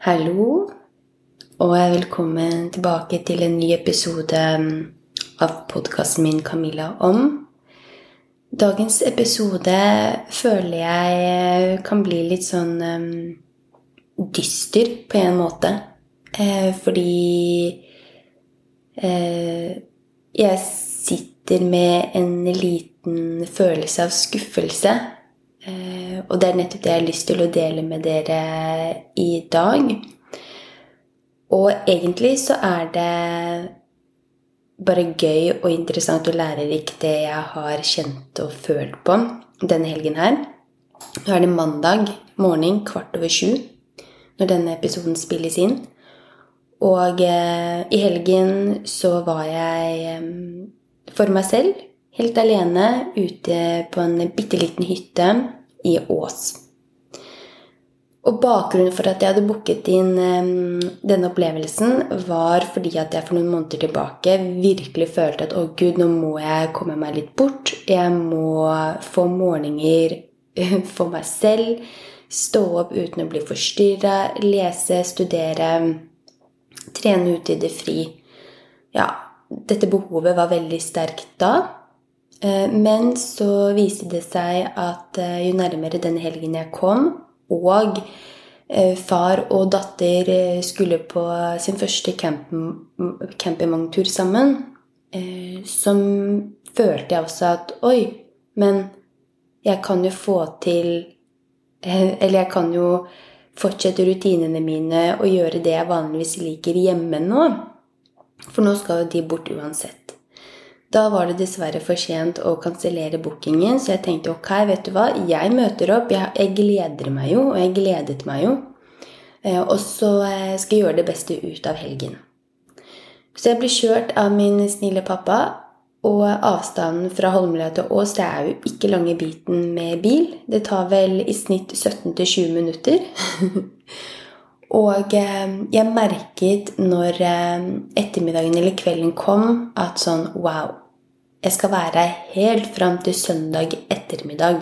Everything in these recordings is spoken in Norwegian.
Hallo, og velkommen tilbake til en ny episode av podkasten min 'Camilla om'. Dagens episode føler jeg kan bli litt sånn um, dyster på en måte. Eh, fordi eh, jeg sitter med en liten følelse av skuffelse Eh, og det er nettopp det jeg har lyst til å dele med dere i dag. Og egentlig så er det bare gøy og interessant og lærerikt det jeg har kjent og følt på denne helgen her. Nå er det mandag morgen kvart over sju når denne episoden spilles inn. Og eh, i helgen så var jeg eh, for meg selv helt alene ute på en bitte liten hytte i Ås. Og bakgrunnen for at jeg hadde booket inn denne opplevelsen, var fordi at jeg for noen måneder tilbake virkelig følte at å gud, nå må jeg komme meg litt bort. Jeg må få morgener for meg selv. Stå opp uten å bli forstyrra. Lese, studere. Trene ute i det fri. Ja, dette behovet var veldig sterkt da. Eh, men så viste det seg at eh, jo nærmere den helgen jeg kom, og eh, far og datter skulle på sin første campingvogntur sammen, så følte jeg også at Oi, men jeg kan jo få til Eller jeg kan jo fortsette rutinene mine og gjøre det jeg vanligvis liker hjemme nå. For nå skal jo de bort uansett. Da var det dessverre for sent å kansellere bookingen, så jeg tenkte ok, vet du hva, jeg møter opp. Jeg, jeg gleder meg jo, og jeg gledet meg jo. Eh, og så eh, skal jeg gjøre det beste ut av helgen. Så jeg ble kjørt av min snille pappa, og avstanden fra Holmlia til Ås det er jo ikke lange biten med bil. Det tar vel i snitt 17-20 minutter. og eh, jeg merket når ettermiddagen eller kvelden kom, at sånn Wow, jeg skal være her helt fram til søndag ettermiddag.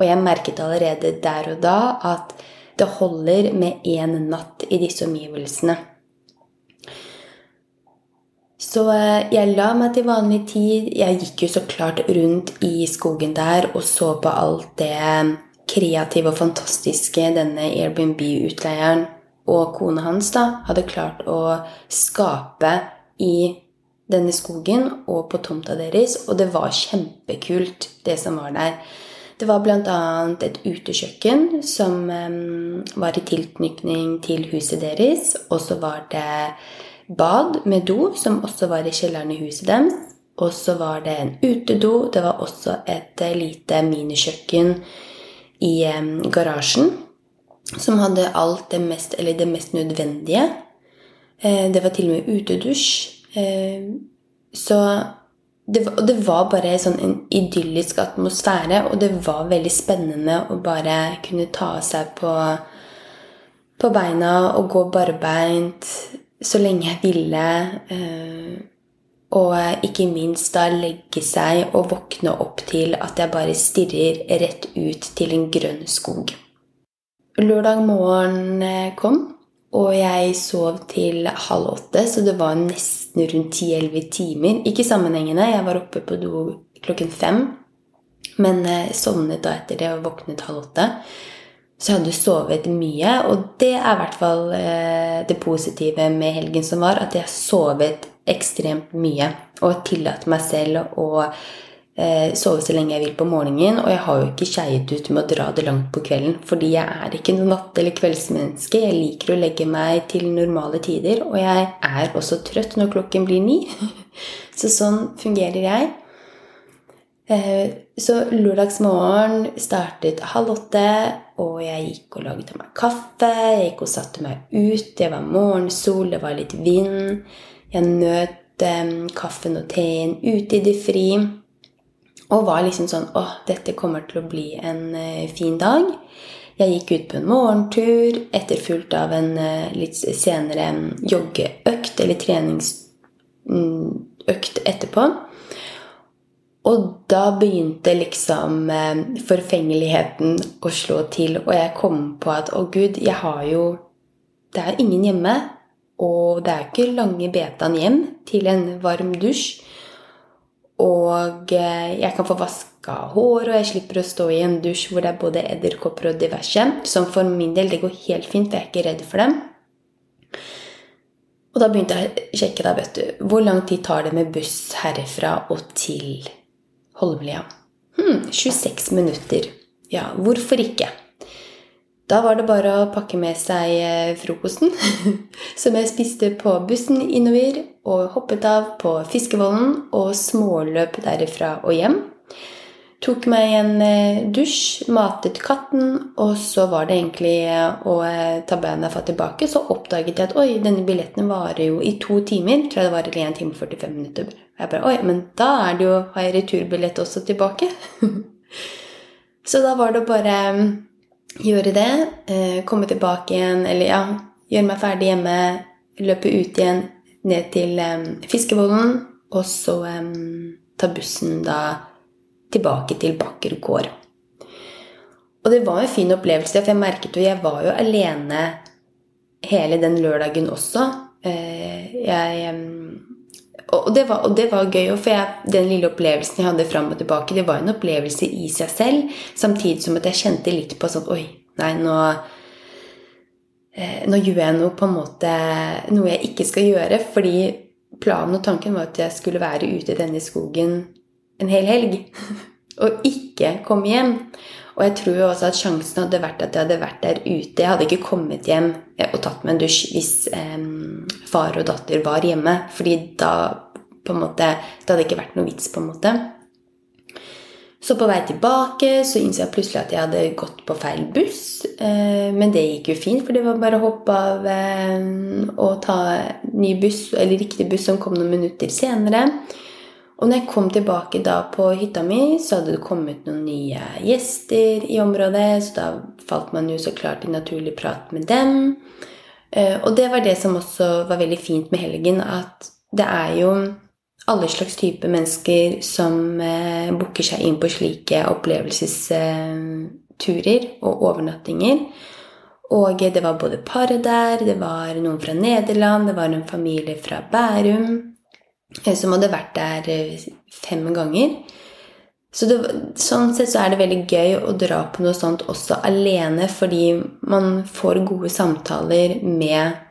Og jeg merket allerede der og da at det holder med én natt i disse omgivelsene. Så eh, jeg la meg til vanlig tid. Jeg gikk jo så klart rundt i skogen der og så på alt det kreative og fantastiske denne Airbnb-utleieren og kona hans da hadde klart å skape i denne skogen og på tomta deres, og det var kjempekult, det som var der. Det var bl.a. et utekjøkken som um, var i tilknytning til huset deres. Og så var det bad med do, som også var i kjelleren i huset deres. Og så var det en utedo. Det var også et uh, lite minikjøkken i um, garasjen. Som hadde alt det mest, eller det mest nødvendige. Det var til og med utedusj. Eh, så det, det var bare sånn en idyllisk atmosfære, og det var veldig spennende å bare kunne ta seg på, på beina og gå barbeint så lenge jeg ville. Eh, og ikke minst da legge seg og våkne opp til at jeg bare stirrer rett ut til en grønn skog. Lørdag morgen eh, kom, og jeg sov til halv åtte, så det var nesten rundt ti-elleve timer. Ikke sammenhengende. Jeg var oppe på do klokken fem. Men sovnet da etter det og våknet halv åtte. Så jeg hadde sovet mye. Og det er i hvert fall eh, det positive med helgen som var, at jeg sovet ekstremt mye. Og tillatt meg selv å eh, sove så lenge jeg vil på morgenen. Og jeg har jo ikke skeiet ut med å dra det langt på kvelden, fordi jeg er ikke noe natt- eller kveldsmenneske. Jeg liker å legge meg til normale tider, og jeg er også trøtt når klokken blir ni. Så sånn fungerer jeg. Eh, så lørdagsmorgen startet halv åtte, og jeg gikk og lagde meg kaffe. Jeg gikk og satte meg ut. Det var morgensol, det var litt vind. Jeg nøt eh, kaffen og teen ute i det fri. Og var liksom sånn Å, dette kommer til å bli en uh, fin dag. Jeg gikk ut på en morgentur, etterfulgt av en uh, litt senere joggeøkt, eller treningsøkt etterpå. Og da begynte liksom uh, forfengeligheten å slå til, og jeg kom på at å, gud, jeg har jo det er ingen hjemme, og det er ikke lange betaen hjem til en varm dusj. Og eh, jeg kan få vaska hår, og jeg slipper å stå i en dusj hvor det er både edderkopper og diverse. Som for min del, det går helt fint, jeg er ikke redd for dem. Og da begynte jeg å sjekke, da, vet du. Hvor lang tid tar det med buss herfra og til Holmlia? Hm, 26 minutter. Ja, hvorfor ikke? Da var det bare å pakke med seg eh, frokosten, som jeg spiste på bussen innover, og hoppet av på Fiskevollen og småløp derifra og hjem. Tok meg en eh, dusj, matet katten, og så var det egentlig eh, å ta beina fatt tilbake. Så oppdaget jeg at oi, denne billetten varer jo i to timer. Tror jeg det var eller 1 time og 45 minutter. Og Jeg bare, oi, men da er det jo, har jeg returbillett også tilbake. så da var det bare gjøre det, eh, komme tilbake igjen, eller ja, gjøre meg ferdig hjemme, løpe ut igjen ned til um, Fiskevollen, og så um, ta bussen da tilbake til Bakker gård. Og det var en fin opplevelse, for jeg merket jo jeg var jo alene hele den lørdagen også. Jeg um, og det, var, og det var, gøy, for jeg, den lille opplevelsen jeg hadde fram og tilbake, det var en opplevelse i seg selv, samtidig som at jeg kjente litt på sånn Oi, nei, nå eh, Nå gjør jeg noe på en måte Noe jeg ikke skal gjøre, fordi planen og tanken var at jeg skulle være ute i denne skogen en hel helg. og ikke komme hjem. Og jeg tror jo også at sjansen hadde vært at jeg hadde vært der ute. Jeg hadde ikke kommet hjem og tatt meg en dusj hvis eh, far og datter var hjemme. fordi da på en måte Det hadde ikke vært noe vits, på en måte. Så på vei tilbake så innså jeg plutselig at jeg hadde gått på feil buss. Eh, men det gikk jo fint, for det var bare å hoppe av eh, og ta ny buss, eller riktig buss som kom noen minutter senere. Og når jeg kom tilbake da på hytta mi, så hadde det kommet noen nye gjester i området. Så da falt man jo så klart i naturlig prat med dem. Eh, og det var det som også var veldig fint med helgen, at det er jo alle slags type mennesker som eh, booker seg inn på slike opplevelsesturer og overnattinger. Og det var både par der, det var noen fra Nederland, det var en familie fra Bærum. Eh, som hadde vært der eh, fem ganger. Så det, sånn sett så er det veldig gøy å dra på noe sånt også alene, fordi man får gode samtaler med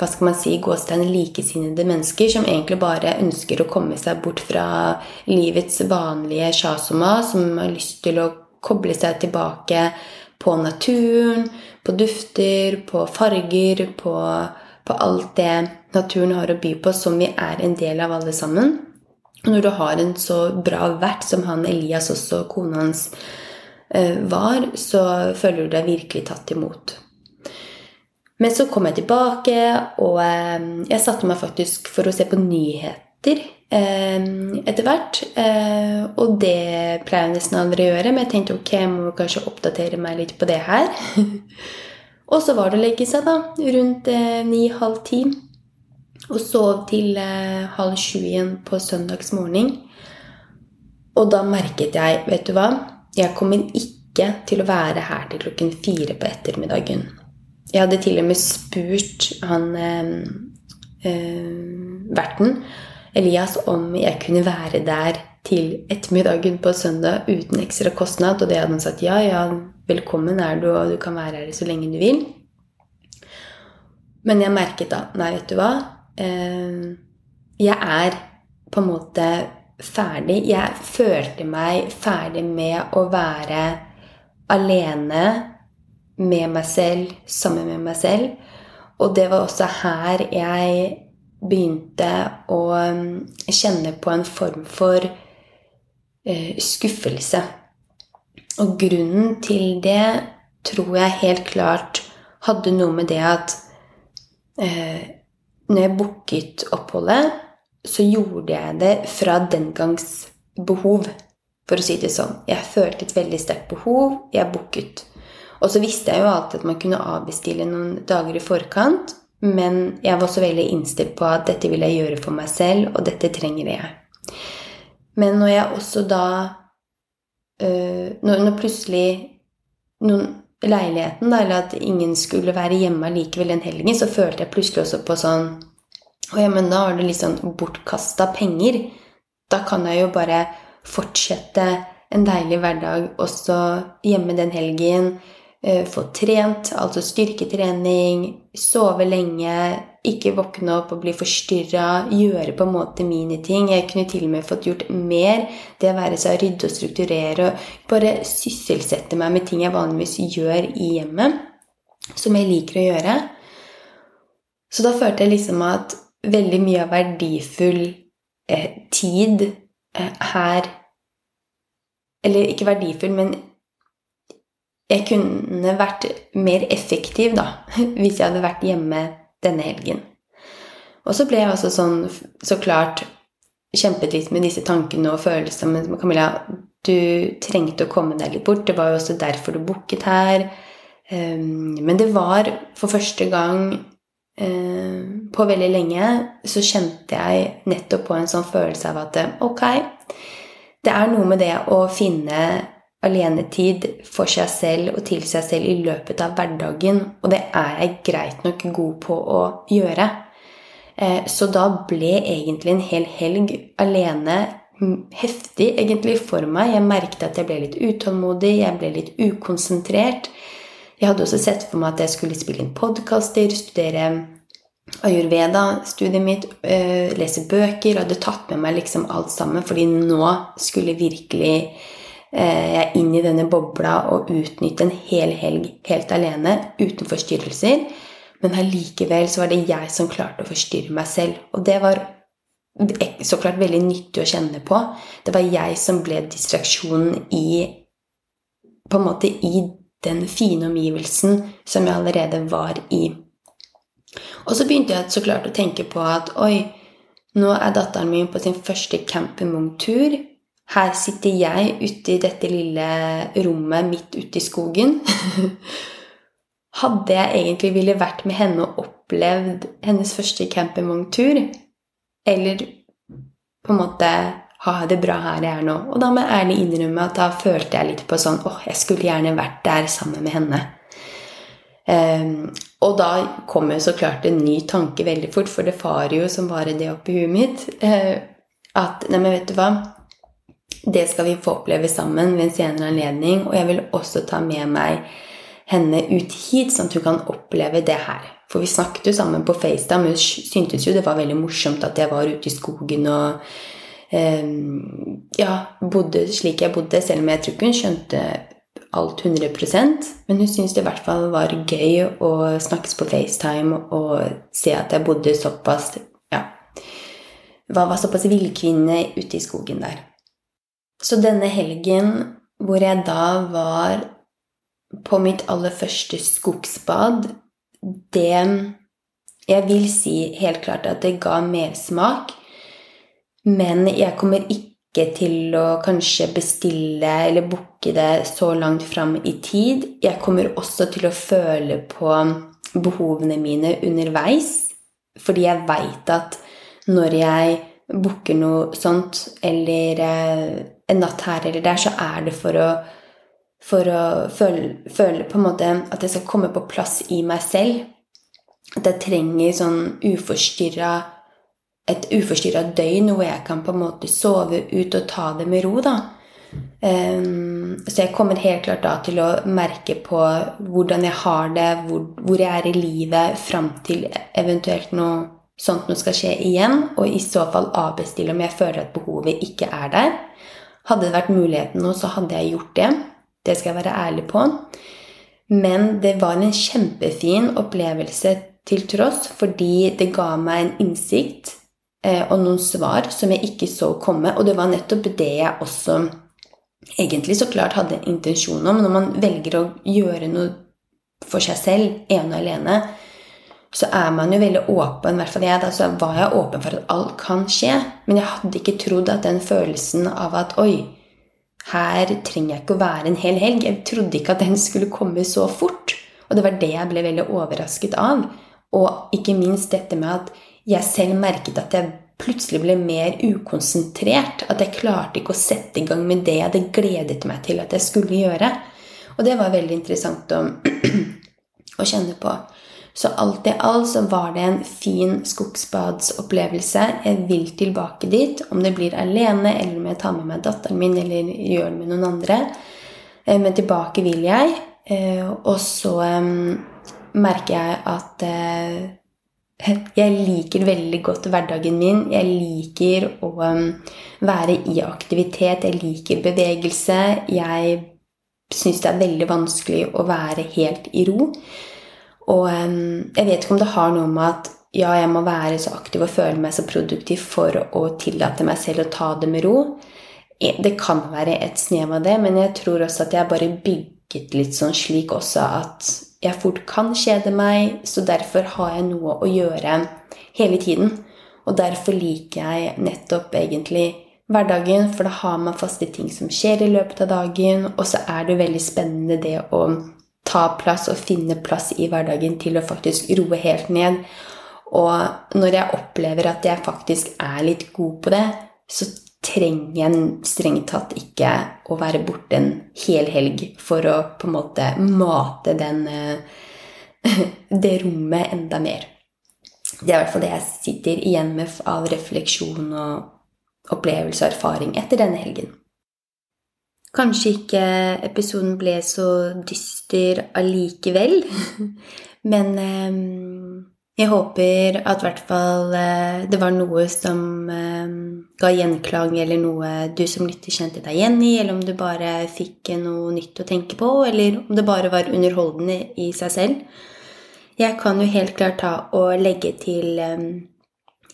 hva skal man si, gåstein likesinnede mennesker som egentlig bare ønsker å komme seg bort fra livets vanlige sjasoma, som har lyst til å koble seg tilbake på naturen, på dufter, på farger, på på alt det naturen har å by på, som vi er en del av alle sammen. Og når du har en så bra vert som han Elias også, kona hans, eh, var, så føler du deg virkelig tatt imot. Men så kom jeg tilbake, og eh, jeg satte meg faktisk for å se på nyheter eh, etter hvert. Og det pleier jeg nesten aldri å gjøre, men jeg tenkte ok, jeg må kanskje oppdatere meg litt på det her. Og så var det å legge seg, da, rundt eh, ni-halv ti. Og sov til eh, halv sju igjen på søndagsmorgen. Og da merket jeg, vet du hva, jeg kommer ikke til å være her til klokken fire på ettermiddagen. Jeg hadde til og med spurt han eh, eh, verten, Elias, om jeg kunne være der til ettermiddagen på søndag uten ekstra kostnad. Og det hadde han sagt ja, ja, Velkommen er du, og du kan være her så lenge du vil. Men jeg merket da Nei, vet du hva? Eh, jeg er på en måte ferdig. Jeg følte meg ferdig med å være alene med meg selv, sammen med meg selv. Og det var også her jeg begynte å mm, kjenne på en form for skuffelse. Og grunnen til det tror jeg helt klart hadde noe med det at eh, når jeg booket oppholdet, så gjorde jeg det fra den gangs behov, for å si det sånn. Jeg følte et veldig sterkt behov. Jeg booket. Og så visste jeg jo alltid at man kunne avbestille noen dager i forkant. Men jeg var også veldig innstilt på at dette vil jeg gjøre for meg selv, og dette trenger jeg. Men når jeg også da øh, når, når, plutselig noen leiligheten, da, eller at ingen skulle være hjemme likevel den helgen, så følte jeg plutselig også på sånn Å ja, men da var det litt sånn bortkasta penger. Da kan jeg jo bare fortsette en deilig hverdag også hjemme den helgen. Eh, få trent, altså styrketrening, sove lenge, ikke våkne opp og bli forstyrra, gjøre på en måte mine ting. Jeg kunne til og med fått gjort mer. Det å være seg å rydde og strukturere og bare sysselsette meg med ting jeg vanligvis gjør i hjemmet, som jeg liker å gjøre. Så da følte jeg liksom at veldig mye av verdifull eh, tid eh, her Eller ikke verdifull, men jeg kunne vært mer effektiv da, hvis jeg hadde vært hjemme denne helgen. Og så ble jeg også sånn så klart kjempet litt med disse tankene og følelsene. Men Camilla, du trengte å komme deg litt bort. Det var jo også derfor du booket her. Ehm, men det var for første gang ehm, på veldig lenge så kjente jeg nettopp på en sånn følelse av at ok, det er noe med det å finne alenetid for seg selv og til seg selv i løpet av hverdagen, og det er jeg greit nok god på å gjøre. Eh, så da ble egentlig en hel helg alene heftig egentlig for meg. Jeg merket at jeg ble litt utålmodig, jeg ble litt ukonsentrert. Jeg hadde også sett for meg at jeg skulle spille inn podkaster, studere ayurveda, studiet mitt, eh, lese bøker. og Hadde tatt med meg liksom alt sammen, fordi nå skulle virkelig jeg er inn i denne bobla og utnytte en hel helg helt alene uten forstyrrelser. Men allikevel så var det jeg som klarte å forstyrre meg selv. Og det var så klart veldig nyttig å kjenne på. Det var jeg som ble distraksjonen i På en måte i den fine omgivelsen som jeg allerede var i. Og så begynte jeg så klart å tenke på at oi, nå er datteren min på sin første campingvogntur. Her sitter jeg ute i dette lille rommet midt ute i skogen. Hadde jeg egentlig ville vært med henne og opplevd hennes første campingvogntur? Eller på en måte ha det bra her jeg er nå? Og da må jeg ærlig innrømme at da følte jeg litt på sånn åh, jeg skulle gjerne vært der sammen med henne. Um, og da kom jo så klart en ny tanke veldig fort, for det farer jo som bare det oppi huet mitt. Uh, at Nei, men vet du hva? Det skal vi få oppleve sammen ved en senere anledning. Og jeg vil også ta med meg henne ut hit, sånn at hun kan oppleve det her. For vi snakket jo sammen på FaceTime, men syntes jo det var veldig morsomt at jeg var ute i skogen og eh, ja, bodde slik jeg bodde, selv om jeg tror ikke hun skjønte alt 100% Men hun syntes det i hvert fall var gøy å snakkes på FaceTime og se at jeg bodde såpass ja, var såpass villkvinne ute i skogen der. Så denne helgen hvor jeg da var på mitt aller første skogsbad, det Jeg vil si helt klart at det ga mersmak, men jeg kommer ikke til å kanskje bestille eller booke det så langt fram i tid. Jeg kommer også til å føle på behovene mine underveis, fordi jeg veit at når jeg booker noe sånt, eller eh, en natt her eller der, så er det for å, for å føle, føle, på en måte at det skal komme på plass i meg selv. At jeg trenger sånn uforstyrra et uforstyrra døgn hvor jeg kan på en måte sove ut og ta det med ro. da. Um, så jeg kommer helt klart da til å merke på hvordan jeg har det, hvor, hvor jeg er i livet fram til eventuelt noe sånt noe skal skje igjen, og i så fall avbestille om jeg føler at behovet ikke er der. Hadde det vært muligheten nå, så hadde jeg gjort det. Det skal jeg være ærlig på. Men det var en kjempefin opplevelse til tross, fordi det ga meg en innsikt eh, og noen svar som jeg ikke så komme. Og det var nettopp det jeg også egentlig så klart hadde intensjon om. Når man velger å gjøre noe for seg selv, ene og alene, så er man jo veldig åpen, i hvert fall jeg, da, så var jeg åpen for at alt kan skje. Men jeg hadde ikke trodd at den følelsen av at oi, her trenger jeg ikke å være en hel helg. Jeg trodde ikke at den skulle komme så fort. Og det var det jeg ble veldig overrasket av. Og ikke minst dette med at jeg selv merket at jeg plutselig ble mer ukonsentrert. At jeg klarte ikke å sette i gang med det jeg hadde gledet meg til at jeg skulle gjøre. Og det var veldig interessant å, å kjenne på. Så alt i alt så var det en fin skogsbadsopplevelse. Jeg vil tilbake dit, om det blir alene, eller om jeg tar med meg datteren min, eller gjør det med noen andre. Eh, men tilbake vil jeg. Eh, og så merker jeg at jeg liker veldig godt hverdagen min. Jeg liker å være i aktivitet. Jeg liker bevegelse. Jeg syns det er veldig vanskelig å være helt i ro. Og jeg vet ikke om det har noe med at ja, jeg må være så aktiv og føle meg så produktiv for å tillate meg selv å ta det med ro. Det kan være et snev av det, men jeg tror også at jeg bare bygget litt sånn slik også at jeg fort kan kjede meg, så derfor har jeg noe å gjøre hele tiden. Og derfor liker jeg nettopp egentlig hverdagen, for da har man faste ting som skjer i løpet av dagen, og så er det veldig spennende det å ta plass og finne plass i hverdagen til å faktisk roe helt ned. Og når jeg opplever at jeg faktisk er litt god på det, så trenger jeg strengt tatt ikke å være borte en hel helg for å på en måte mate den, eh, det rommet enda mer. Det er i hvert fall det jeg sitter igjen med av refleksjon og opplevelse og erfaring etter denne helgen. Kanskje ikke episoden ble så dyster allikevel, men eh, jeg håper at hvert fall eh, det var noe som eh, ga gjenklang, eller noe du som lytter kjente deg igjen i, eller om du bare fikk noe nytt å tenke på, eller om det bare var underholdende i seg selv. Jeg kan jo helt klart ta og legge til eh,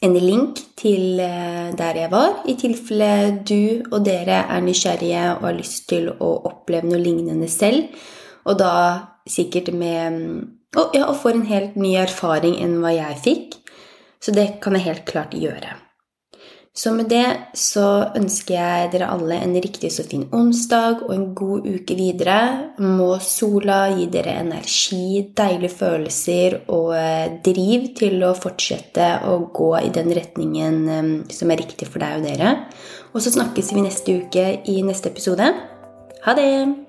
en link til der jeg var, i tilfelle du og dere er nysgjerrige og har lyst til å oppleve noe lignende selv, og da sikkert med og, ja, og får en helt ny erfaring enn hva jeg fikk. Så det kan jeg helt klart gjøre. Så med det så ønsker jeg dere alle en riktig så fin onsdag og en god uke videre. Må sola gi dere energi, deilige følelser og eh, driv til å fortsette å gå i den retningen eh, som er riktig for deg og dere. Og så snakkes vi neste uke i neste episode. Ha det!